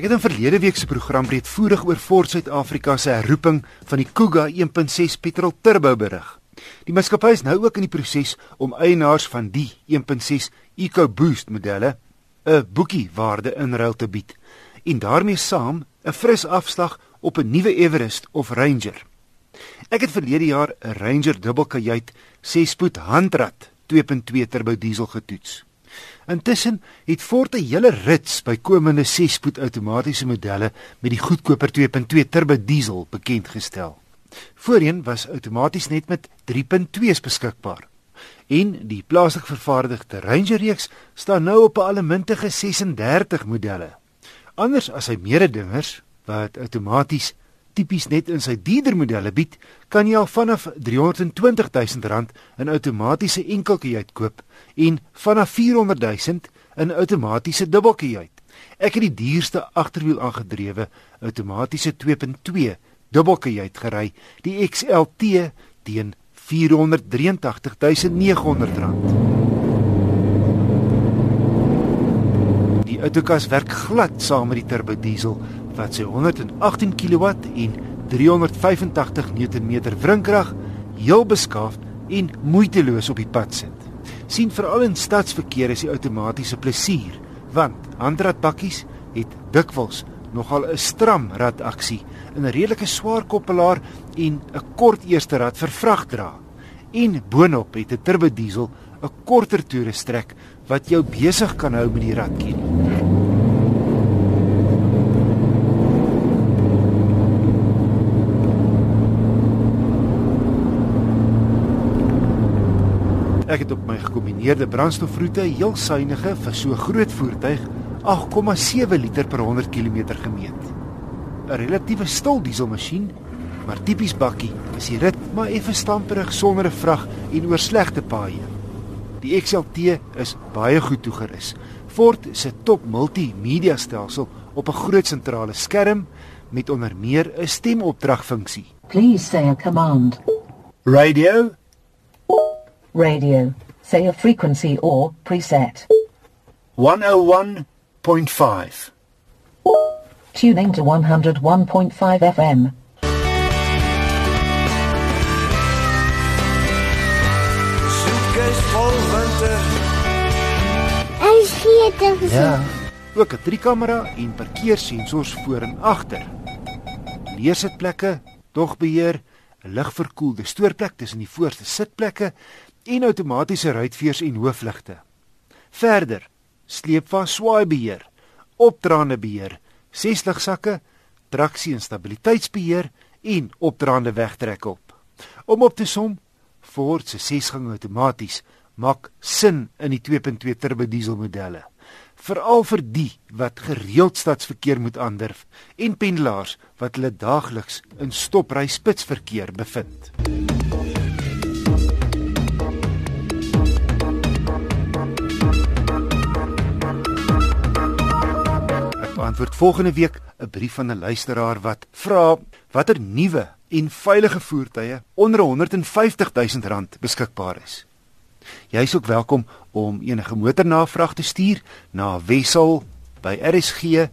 Ek het in verlede week se program breedvoerig oor Ford Suid-Afrika se herroeping van die Kuga 1.6 petrol turbo berig. Die maatskappy is nou ook in die proses om eienaars van die 1.6 EcoBoost modelle 'n boekie waarde in ruil te bied en daarmee saam 'n fris afslag op 'n nuwe Everest of Ranger. Ek het verlede jaar 'n Ranger dubbelkajuit 6-spoed handrat 2.2 turbo diesel getoets. Intussen het Ford 'n hele rits bykomende 6-spoed outomatiese modelle met die goedkoper 2.2 turbo diesel bekend gestel. Voorheen was outomaties net met 3.2's beskikbaar. En die plaaslik vervaardigde Ranger reeks staan nou op 'n allemintige 36 modelle. Anders as sy mededingers wat outomaties tipies net in sy dierder modelle bied, kan jy al vanaf R320 000 'n outomatiese enkelkajuit koop en vanaf 400 000 'n outomatiese dubbelkajuit. Ek het die duurste agterwiel aangedrewe outomatiese 2.2 dubbelkajuit gery, die XLT teen R483 900. Die outokas werk glad saam met die turbo diesel wat sy 118 kW en 385 Nm wrinkrag heel beskaafd en moeiteloos op die pad sit. sien veral in stadsverkeer is die outomatiese plesier, want handratbakkies het dikwels nogal 'n stram radaksie 'n redelike swaar koppelaar en 'n kort eerste rad vir vragdra. En boonop het 'n turbo diesel 'n korter toere strek wat jou besig kan hou met die radkie. Ek het op my gekombineerde brandstofroete heel suiwige vir so groot voertuig 8,7 liter per 100 km gemeet. 'n Relatiewe stil dieselmasjien, maar tipies bakkie, is die rit maar effe stamperig sonder 'n vrag en oor slegte paaie. Die XLT is baie goed toegerus. Ford se top multimedia stelsel op 'n groot sentrale skerm met onder meer 'n stemopdragfunksie. Please say a command. Radio Radio. Say a frequency or preset. 101.5. Tuning to 101.5 FM. Suitcase vol winter. Hy's geete gesê. Ja. Ook 'n driekamera en parkeersensors voor en agter. Leersitplekke, dogbeheer, 'n ligverkoelde stoorplek tussen die voorste sitplekke en outomatiese ruitveers en hoofligte. Verder, sleepwas swaaibeheer, opdraande beheer, ses ligsakke, traksie en stabiliteitsbeheer en opdraande wegtrekop. Om op te som, Ford se 6-gang outomaties maak sin in die 2.2 turbo diesel modelle. Veral vir die wat gereeld stadsverkeer moet aandurf en pendelaars wat hulle daagliks in stopry spitsverkeer bevind. Beantwoord volgende week 'n brief van 'n luisteraar wat vra watter nuwe en veilige voertuie onder 150 000 rand beskikbaar is. Jy is ook welkom om enige motornavraag te stuur na wissel by rsg.co.za.